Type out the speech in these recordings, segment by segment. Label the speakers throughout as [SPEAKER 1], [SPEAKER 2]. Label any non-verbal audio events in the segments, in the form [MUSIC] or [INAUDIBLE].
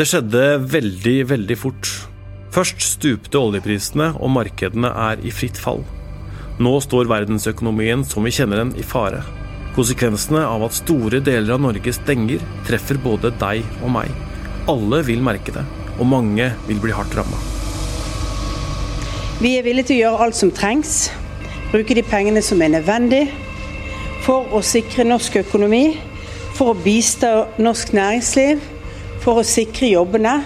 [SPEAKER 1] Det skjedde veldig, veldig fort. Først stupte oljeprisene, og markedene er i fritt fall. Nå står verdensøkonomien som vi kjenner den, i fare. Konsekvensene av at store deler av Norge stenger, treffer både deg og meg. Alle vil merke det, og mange vil bli hardt ramma.
[SPEAKER 2] Vi er villige til å gjøre alt som trengs, bruke de pengene som er nødvendig for å sikre norsk økonomi, for å bistå norsk næringsliv, for å sikre jobbene,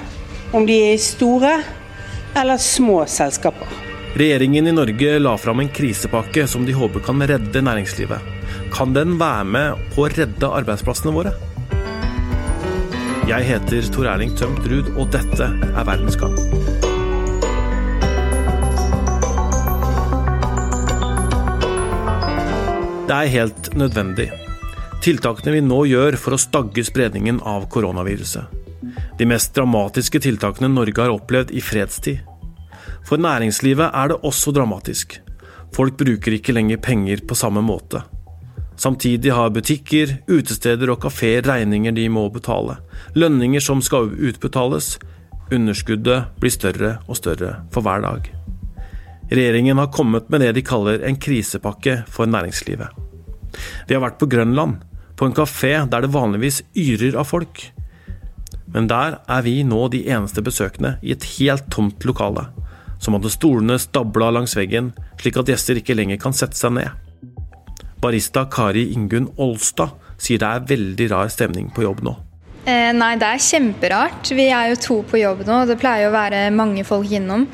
[SPEAKER 2] om de er i store eller små selskaper.
[SPEAKER 1] Regjeringen i Norge la fram en krisepakke som de håper kan redde næringslivet. Kan den være med på å redde arbeidsplassene våre? Jeg heter Tor Erling Tømt Ruud, og dette er Verdens gang. Det er helt nødvendig. Tiltakene vi nå gjør for å stagge spredningen av koronaviruset. De mest dramatiske tiltakene Norge har opplevd i fredstid. For næringslivet er det også dramatisk. Folk bruker ikke lenger penger på samme måte. Samtidig har butikker, utesteder og kafeer regninger de må betale. Lønninger som skal utbetales. Underskuddet blir større og større for hver dag. Regjeringen har kommet med det de kaller en krisepakke for næringslivet. Vi har vært på Grønland, på en kafé der det vanligvis yrer av folk. Men der er vi nå de eneste besøkende i et helt tomt lokale, som hadde stolene stabla langs veggen, slik at gjester ikke lenger kan sette seg ned. Barista Kari Ingunn Olstad sier det er veldig rar stemning på jobb nå.
[SPEAKER 3] Eh, nei, det er kjemperart. Vi er jo to på jobb nå, og det pleier å være mange folk innom.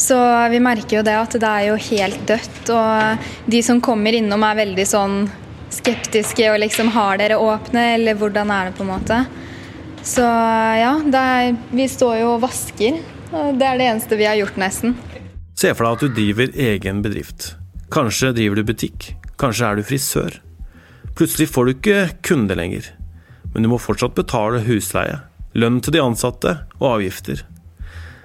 [SPEAKER 3] Så vi merker jo det at det er jo helt dødt. Og de som kommer innom er veldig sånn skeptiske og liksom har dere åpne, eller hvordan er det på en måte. Så ja, er, vi står jo og vasker. Det er det eneste vi har gjort, nesten.
[SPEAKER 1] Se for deg at du driver egen bedrift. Kanskje driver du butikk. Kanskje er du frisør. Plutselig får du ikke kunde lenger. Men du må fortsatt betale husleie, lønn til de ansatte og avgifter.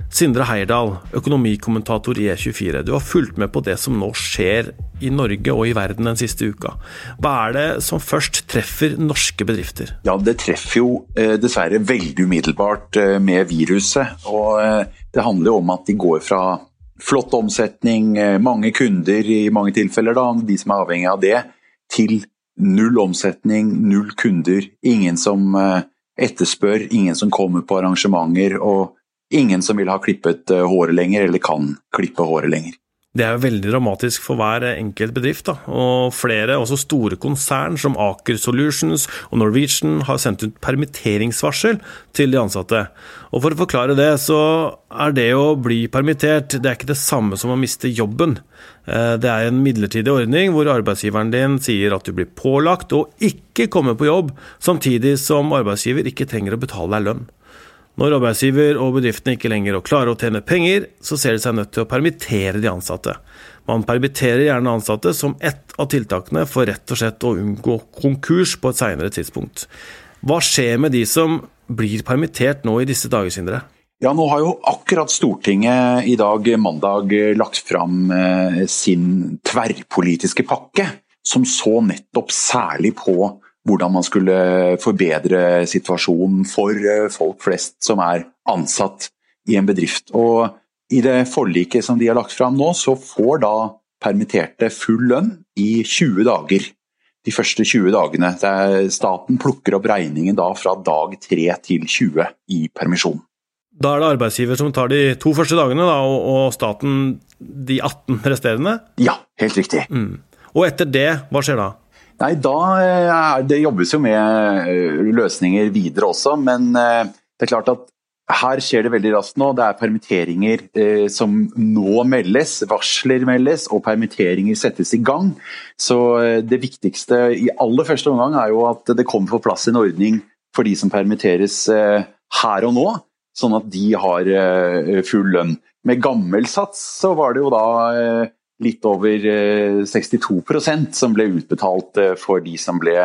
[SPEAKER 1] Sindre Heierdal, økonomikommentator i E24. Du har fulgt med på det som nå skjer i Norge og i verden den siste uka. Hva er det som først treffer norske bedrifter?
[SPEAKER 4] Ja, Det treffer jo eh, dessverre veldig umiddelbart eh, med viruset. Og eh, det handler jo om at de går fra flott omsetning, mange kunder i mange tilfeller, da, de som er avhengig av det, til null omsetning, null kunder. Ingen som etterspør, ingen som kommer på arrangementer. og ingen som vil ha klippet eh, håret lenger, eller kan klippe håret lenger.
[SPEAKER 1] Det er jo veldig dramatisk for hver enkelt bedrift, da. og flere, også store konsern som Aker Solutions og Norwegian, har sendt ut permitteringsvarsel til de ansatte. Og For å forklare det, så er det å bli permittert det er ikke det samme som å miste jobben. Eh, det er en midlertidig ordning hvor arbeidsgiveren din sier at du blir pålagt å ikke komme på jobb, samtidig som arbeidsgiver ikke trenger å betale deg lønn. Når arbeidsgiver og bedriftene ikke lenger klarer å tjene penger, så ser de seg nødt til å permittere de ansatte. Man permitterer gjerne ansatte som ett av tiltakene for rett og slett å unngå konkurs på et seinere tidspunkt. Hva skjer med de som blir permittert nå i disse dager, Sindre?
[SPEAKER 4] Ja, Nå har jo akkurat Stortinget i dag, mandag, lagt fram eh, sin tverrpolitiske pakke, som så nettopp særlig på hvordan man skulle forbedre situasjonen for eh, folk flest som er ansatt i en bedrift. Og I det forliket som de har lagt fram nå, så får da permitterte full lønn i 20 dager. De første 20 dagene. staten plukker opp regningen da fra dag 3 til 20 i permisjon.
[SPEAKER 1] Da er det arbeidsgiver som tar de to første dagene, da, og staten de 18 resterende?
[SPEAKER 4] Ja, helt riktig. Mm.
[SPEAKER 1] Og etter det, hva skjer da?
[SPEAKER 4] Nei, da er, Det jobbes jo med eh, løsninger videre også, men eh, det er klart at her skjer det veldig raskt nå. Det er permitteringer eh, som nå meldes, varsler meldes og permitteringer settes i gang. Så det viktigste i aller første omgang er jo at det kommer på plass en ordning for de som permitteres eh, her og nå, sånn at de har eh, full lønn. Med gammel sats så var det jo da litt over 62 eh, som ble utbetalt eh, for de som ble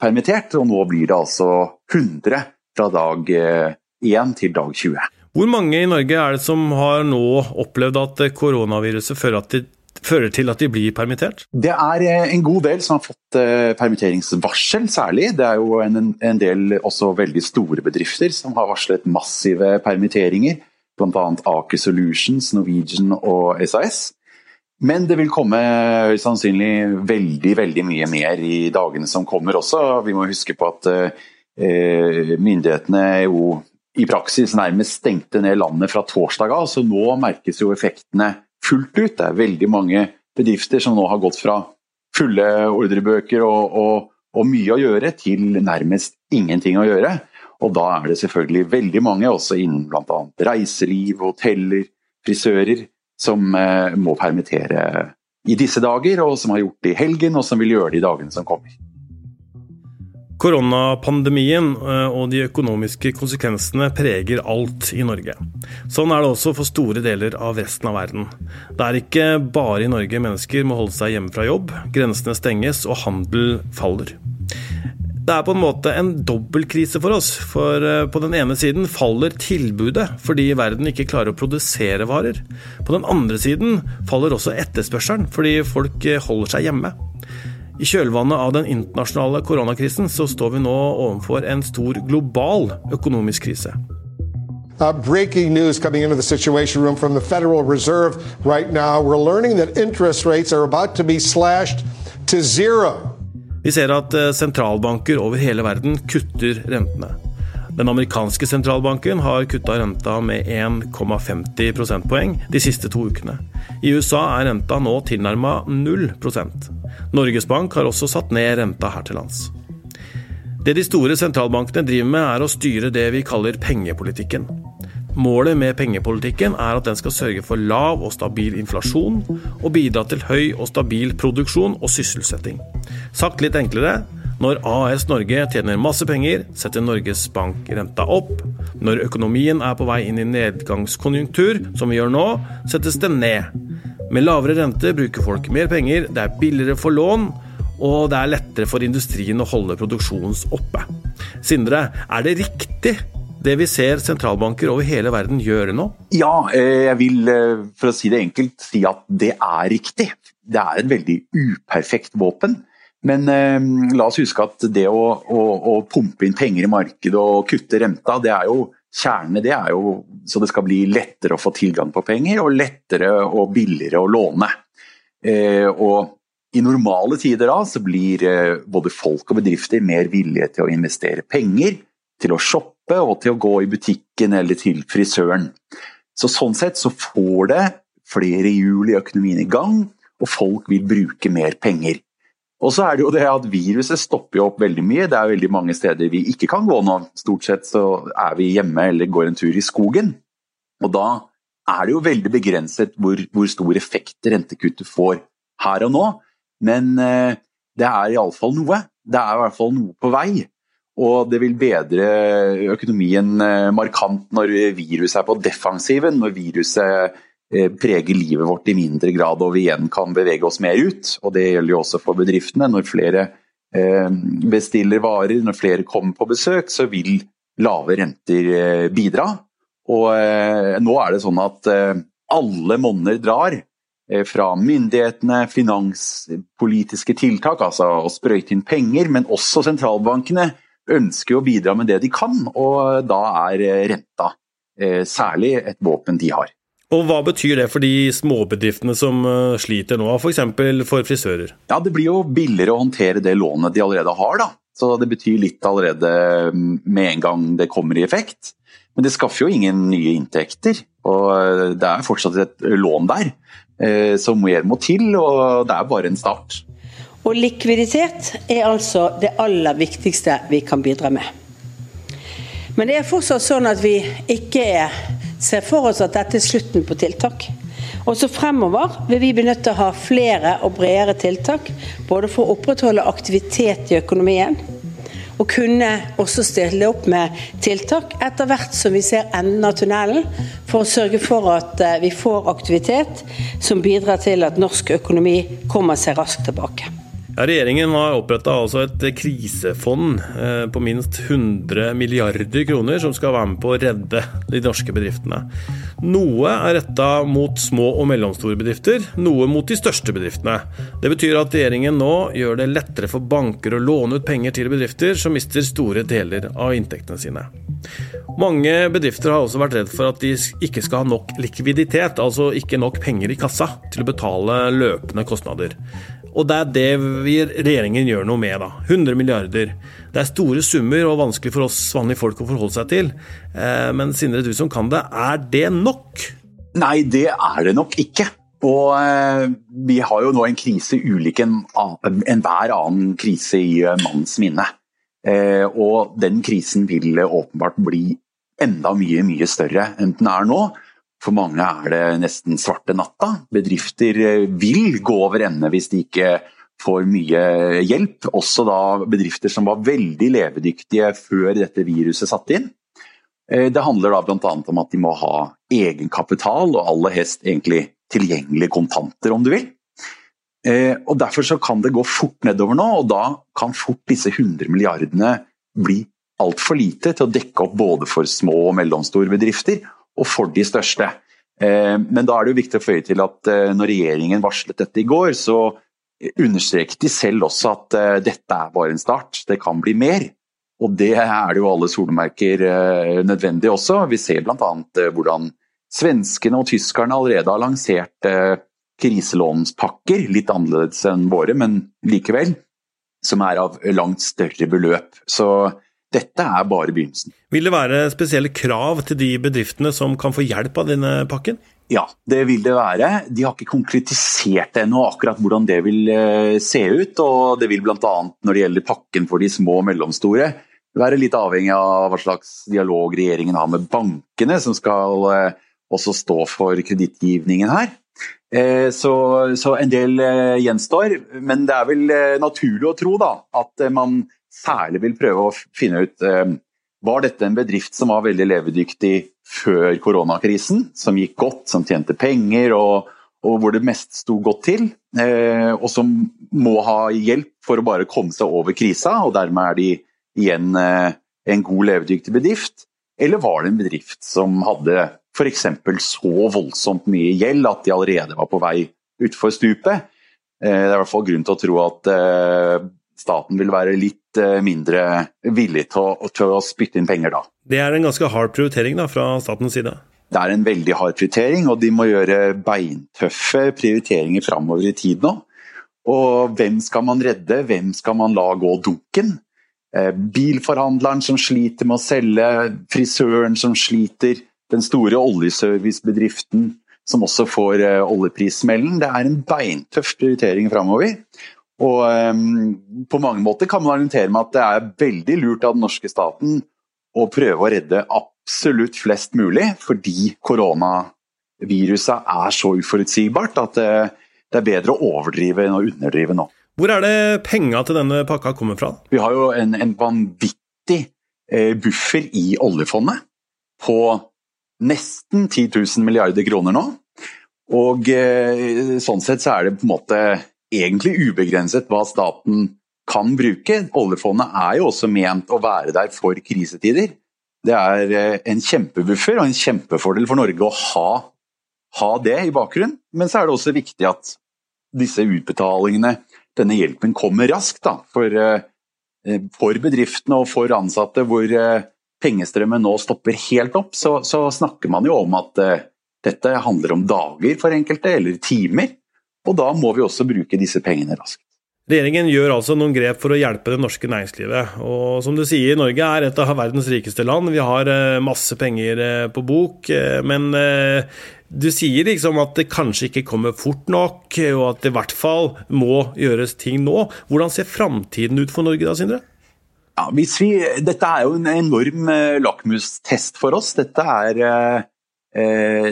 [SPEAKER 4] permittert. Og nå blir det altså 100 fra dag 1 eh, til dag 20.
[SPEAKER 1] Hvor mange i Norge er det som har nå opplevd at koronaviruset fører til at de blir permittert?
[SPEAKER 4] Det er en god del som har fått permitteringsvarsel, særlig. Det er jo en, en del også veldig store bedrifter som har varslet massive permitteringer. Bl.a. Aker Solutions, Norwegian og SAS. Men det vil komme høyst sannsynlig veldig veldig mye mer i dagene som kommer også. Vi må huske på at eh, myndighetene jo i praksis nærmest stengte ned landet fra torsdag av, så nå merkes jo effektene fullt ut. Det er veldig mange bedrifter som nå har gått fra fulle ordrebøker og, og, og mye å gjøre, til nærmest ingenting å gjøre. Og da er det selvfølgelig veldig mange, også innen bl.a. reiseliv, hoteller, frisører, som eh, må permittere i disse dager, og som har gjort det i helgen, og som vil gjøre det i dagene som kommer.
[SPEAKER 1] Koronapandemien eh, og de økonomiske konsekvensene preger alt i Norge. Sånn er det også for store deler av resten av verden. Det er ikke bare i Norge mennesker må holde seg hjemme fra jobb, grensene stenges og handel faller. Det er på en måte en dobbeltkrise for oss. For eh, på den ene siden faller tilbudet fordi verden ikke klarer å produsere varer. På den andre siden faller også etterspørselen fordi folk eh, holder seg hjemme. I kjølvannet av den internasjonale koronakrisen så står vi nå overfor en stor global økonomisk krise.
[SPEAKER 5] Uh, breaking news coming into the Situation Room from the Federal Reserve right now. We're learning that interest rates are about to be slashed to zero.
[SPEAKER 1] Vi ser at eh, sentralbanker over hele verden kutter rentene. Den amerikanske sentralbanken har kutta renta med 1,50 prosentpoeng de siste to ukene. I USA er renta nå tilnærma 0 Norges Bank har også satt ned renta her til lands. Det de store sentralbankene driver med, er å styre det vi kaller pengepolitikken. Målet med pengepolitikken er at den skal sørge for lav og stabil inflasjon, og bidra til høy og stabil produksjon og sysselsetting. Sagt litt enklere når AS Norge tjener masse penger, setter Norges Bank renta opp. Når økonomien er på vei inn i nedgangskonjunktur, som vi gjør nå, settes den ned. Med lavere rente bruker folk mer penger, det er billigere for lån, og det er lettere for industrien å holde produksjonen oppe. Sindre, er det riktig det vi ser sentralbanker over hele verden gjøre nå?
[SPEAKER 4] Ja, eh, jeg vil eh, for å si det enkelt si at det er riktig. Det er et veldig uperfekt våpen. Men eh, la oss huske at det å, å, å, pumpe inn penger i markedet og kutte renta, det er jo kjernene det er jo så det skal bli lettere å få tilgang på penger og lettere og billigere å låne. Og i normale tider da, så blir både folk og bedrifter mer villige til å investere penger, til å shoppe og til å gå i butikken eller til frisøren. Så Sånn sett så får det flere hjul i økonomien i gang, og folk vil bruke mer penger. Og så er det jo det at viruset stopper jo opp veldig mye. Det er veldig mange steder vi ikke kan gå nå. Stort sett så er vi hjemme eller går en tur i skogen. Og da er det jo veldig begrenset hvor, hvor stor effekt rentekuttet får her og nå. Men eh, det er iallfall noe. Det er i hvert fall noe på vei. Og det vil bedre økonomien eh, markant når viruset er på defensiven, når viruset Eh, preger livet vårt i mindre grad, og vi igjen kan bevege oss mer ut. Og Det gjelder jo også for bedriftene. Når flere eh, bestiller varer, når flere kommer på besøk, så vil lave renter bidra. Og nå er det sånn at alle monner drar. Fra myndighetene, finanspolitiske tiltak, altså å sprøyte inn penger, men også sentralbankene ønsker å bidra med det de kan, og da er renta særlig et våpen de har.
[SPEAKER 1] Og Hva betyr det for de småbedriftene som eh, sliter nå, f.eks. For, for frisører?
[SPEAKER 4] Ja, Det blir jo billigere å håndtere det lånet de allerede har. da. Så Det betyr litt allerede mm, med en gang det kommer i effekt. Men det skaffer jo ingen nye inntekter. Og eh, det er fortsatt et lån der. Eh, så mer må til, og det er bare en start.
[SPEAKER 2] Og likviditet er altså det aller viktigste vi kan bidra med. Men det er fortsatt sånn at vi ikke er ser for oss at dette er slutten på tiltak. Også fremover vil vi bli nødt til å ha flere og bredere tiltak, både for å opprettholde aktivitet i økonomien, og kunne også stille opp med tiltak etter hvert som vi ser enden av tunnelen, for å sørge for at eh, vi får aktivitet som bidrar til at norsk økonomi kommer seg raskt tilbake.
[SPEAKER 1] Ja, regjeringen har oppretta altså et krisefond eh, på minst 100 milliarder kroner som skal være med på å redde de norske bedriftene. Noe er retta mot små og mellomstore bedrifter, noe mot de største bedriftene. Det betyr at regjeringen nå gjør det lettere for banker å låne ut penger til bedrifter som mister store deler av inntektene sine. Mange bedrifter har også vært redd for at de ikke skal ha nok likviditet, altså ikke nok penger i kassa til å betale løpende kostnader. Og det er det vi, regjeringen gjør noe med, da. 100 milliarder. Det er store summer og vanskelig for oss vanlige folk å forholde seg til. Eh, men Sindre, du som kan det, er det nok?
[SPEAKER 4] Nei, det er det nok ikke. Og eh, vi har jo nå en krise ulik enhver en annen krise i uh, mannens minne. Eh, og den krisen vil åpenbart bli enda mye, mye større enn den er nå. For mange er det nesten svarte natta. Bedrifter eh, vil gå over ende hvis de ikke får mye hjelp. Også da bedrifter som var veldig levedyktige før dette viruset satte inn. Eh, det handler da bl.a. om at de må ha egenkapital, og aller helst egentlig tilgjengelige kontanter, om du vil. Eh, og Derfor så kan det gå fort nedover nå, og da kan fort disse 100 milliardene bli altfor lite til å dekke opp både for små og mellomstore bedrifter, og for de største. Eh, men da er det jo viktig å føye til at eh, når regjeringen varslet dette i går, så understreket de selv også at eh, dette er bare en start, det kan bli mer. Og det er det jo alle solemerker nødvendig også. Vi ser bl.a. hvordan svenskene og tyskerne allerede har lansert kriselånspakker, litt annerledes enn våre, men likevel, som er av langt større beløp. Så dette er bare begynnelsen.
[SPEAKER 1] Vil det være spesielle krav til de bedriftene som kan få hjelp av denne pakken?
[SPEAKER 4] Ja, det vil det være. De har ikke konkretisert ennå akkurat hvordan det vil eh, se ut. og Det vil bl.a. når det gjelder pakken for de små og mellomstore, være litt avhengig av hva slags dialog regjeringen har med bankene, som skal eh, også stå for kredittgivningen her. Eh, så, så, en del gjenstår, men det er vel naturlig å tro da, at man særlig vil prøve å finne ut eh, var dette en bedrift som var veldig levedyktig før koronakrisen, som gikk godt, som tjente penger og, og hvor det mest sto godt til, eh, og som må ha hjelp for å bare komme seg over krisa, og dermed er de igjen eh, en god levedyktig bedrift? Eller var det en bedrift som hadde f.eks. så voldsomt mye gjeld at de allerede var på vei utfor stupet? Det er i hvert fall grunn til å tro at staten vil være litt eh, mindre villig til å, til å, spytte inn penger da.
[SPEAKER 1] Det er en ganske hard prioritering da, fra statens side?
[SPEAKER 4] Det er en veldig hard prioritering, og de må gjøre beintøffe prioriteringer framover i tid nå. Og hvem skal man redde, hvem skal man la gå dunken? Eh, bilforhandleren som sliter med å selge, frisøren som sliter, den store oljeservicebedriften som også får eh, oljeprissmellen. Det er en beintøff prioritering framover. Og um, på mange måter kan man argumentere med at det er veldig lurt av den norske staten å prøve å redde absolutt flest mulig, fordi koronaviruset er så uforutsigbart at det, det er bedre å overdrive enn å underdrive nå.
[SPEAKER 1] Hvor er det penga til denne pakka kommer fra?
[SPEAKER 4] Vi har jo en, en vanvittig eh, buffer i oljefondet på nesten 10 000 milliarder kroner nå. Og eh, sånn sett så er det på en måte egentlig ubegrenset hva staten kan bruke. Oljefondet er jo også ment å være der for krisetider. Det er eh, en kjempebuffer og en kjempefordel for Norge å ha, ha det i bakgrunnen. Men så er det også viktig at disse utbetalingene, denne hjelpen, kommer raskt. Da, for, eh, for bedriftene og for ansatte hvor eh, pengestrømmen nå stopper helt opp, så, så snakker man jo om at dette handler om dager for enkelte, eller timer. Og da må vi også bruke disse pengene raskt.
[SPEAKER 1] Regjeringen gjør altså noen grep for å hjelpe det norske næringslivet. Og som du sier, Norge er et av verdens rikeste land. Vi har eh, masse penger eh, på bok. Eh, men du sier liksom at det kanskje ikke kommer fort nok, og at det i hvert fall må gjøres ting nå. Hvordan ser framtiden ut for Norge da, Sindre?
[SPEAKER 4] Ja, vi, dette er jo en enorm lakmustest for oss. Dette er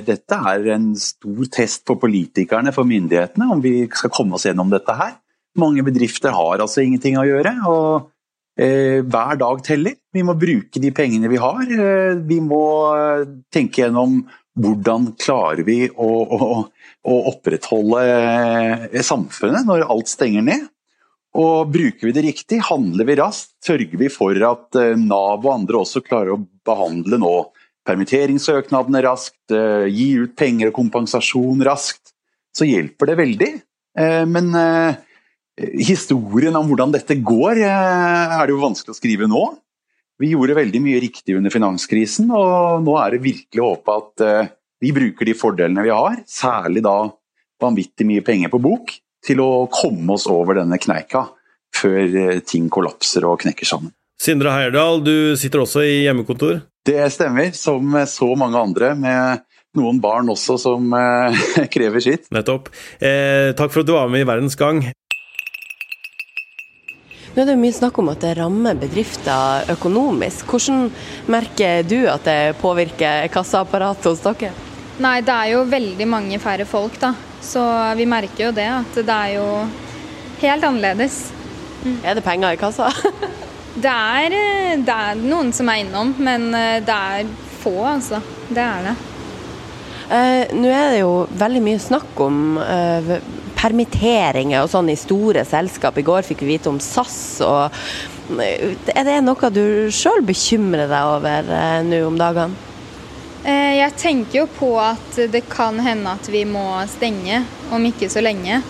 [SPEAKER 4] dette er en stor test for politikerne, for myndighetene, om vi skal komme oss gjennom dette her. Mange bedrifter har altså ingenting å gjøre. og eh, Hver dag teller. Vi må bruke de pengene vi har. Eh, vi må tenke gjennom hvordan klarer vi å, å, å opprettholde samfunnet når alt stenger ned. Og bruker vi det riktig, handler vi raskt, sørger vi for at eh, Nav og andre også klarer å behandle nå permitteringssøknadene raskt, eh, gi ut penger og kompensasjon raskt, så hjelper det veldig. Eh, men historien om hvordan dette går, er det jo vanskelig å skrive nå. Vi gjorde veldig mye riktig under finanskrisen, og nå er det virkelig å håpe at vi bruker de fordelene vi har, særlig da vanvittig mye penger på bok, til å komme oss over denne kneika før eh, ting kollapser og knekker sammen.
[SPEAKER 1] Sindre Heierdal, du sitter også i hjemmekontor?
[SPEAKER 4] Det stemmer, som så mange andre. med noen barn også som eh, [LAUGHS] krever sitt.
[SPEAKER 1] Nettopp. Eh, takk for at du var med i Verdens Gang.
[SPEAKER 6] Nå er det mye snakk om at det rammer bedrifter økonomisk. Hvordan merker du at det påvirker kassaapparatet hos dere?
[SPEAKER 3] Nei, det er jo veldig mange færre folk, da. Så vi merker jo det, at det er jo helt annerledes.
[SPEAKER 6] Mm. Er det penger i kassa? [LAUGHS]
[SPEAKER 3] det, er, eh, det er noen som er innom, men eh, det er få, altså. Det er det.
[SPEAKER 6] Eh, Nå er det jo veldig mye snakk om eh, permitteringer og sånn i store selskap. I går fikk vi vite om SAS. og eh, Er det noe du sjøl bekymrer deg over eh, nå om dagene?
[SPEAKER 3] Eh, jeg tenker jo på at det kan hende at vi må stenge om ikke så lenge.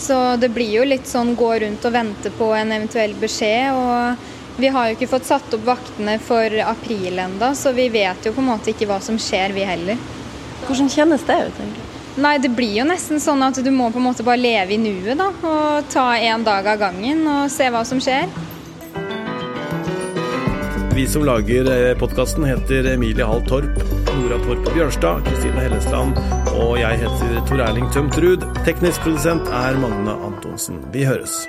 [SPEAKER 3] Så det blir jo litt sånn gå rundt og vente på en eventuell beskjed. Og vi har jo ikke fått satt opp vaktene for april enda, så vi vet jo på en måte ikke hva som skjer, vi heller.
[SPEAKER 6] Hvordan kjennes det ut, egentlig?
[SPEAKER 3] Nei, det blir jo nesten sånn at du må på en måte bare leve i nuet, da. Og ta en dag av gangen og se hva som skjer.
[SPEAKER 1] Vi som lager eh, podkasten heter Emilie Hall Torp, Nora Torp Bjørnstad, Kristine Hellesland og jeg heter Tor Erling Tømtrud. Teknisk produsent er Magne Antonsen. Vi høres.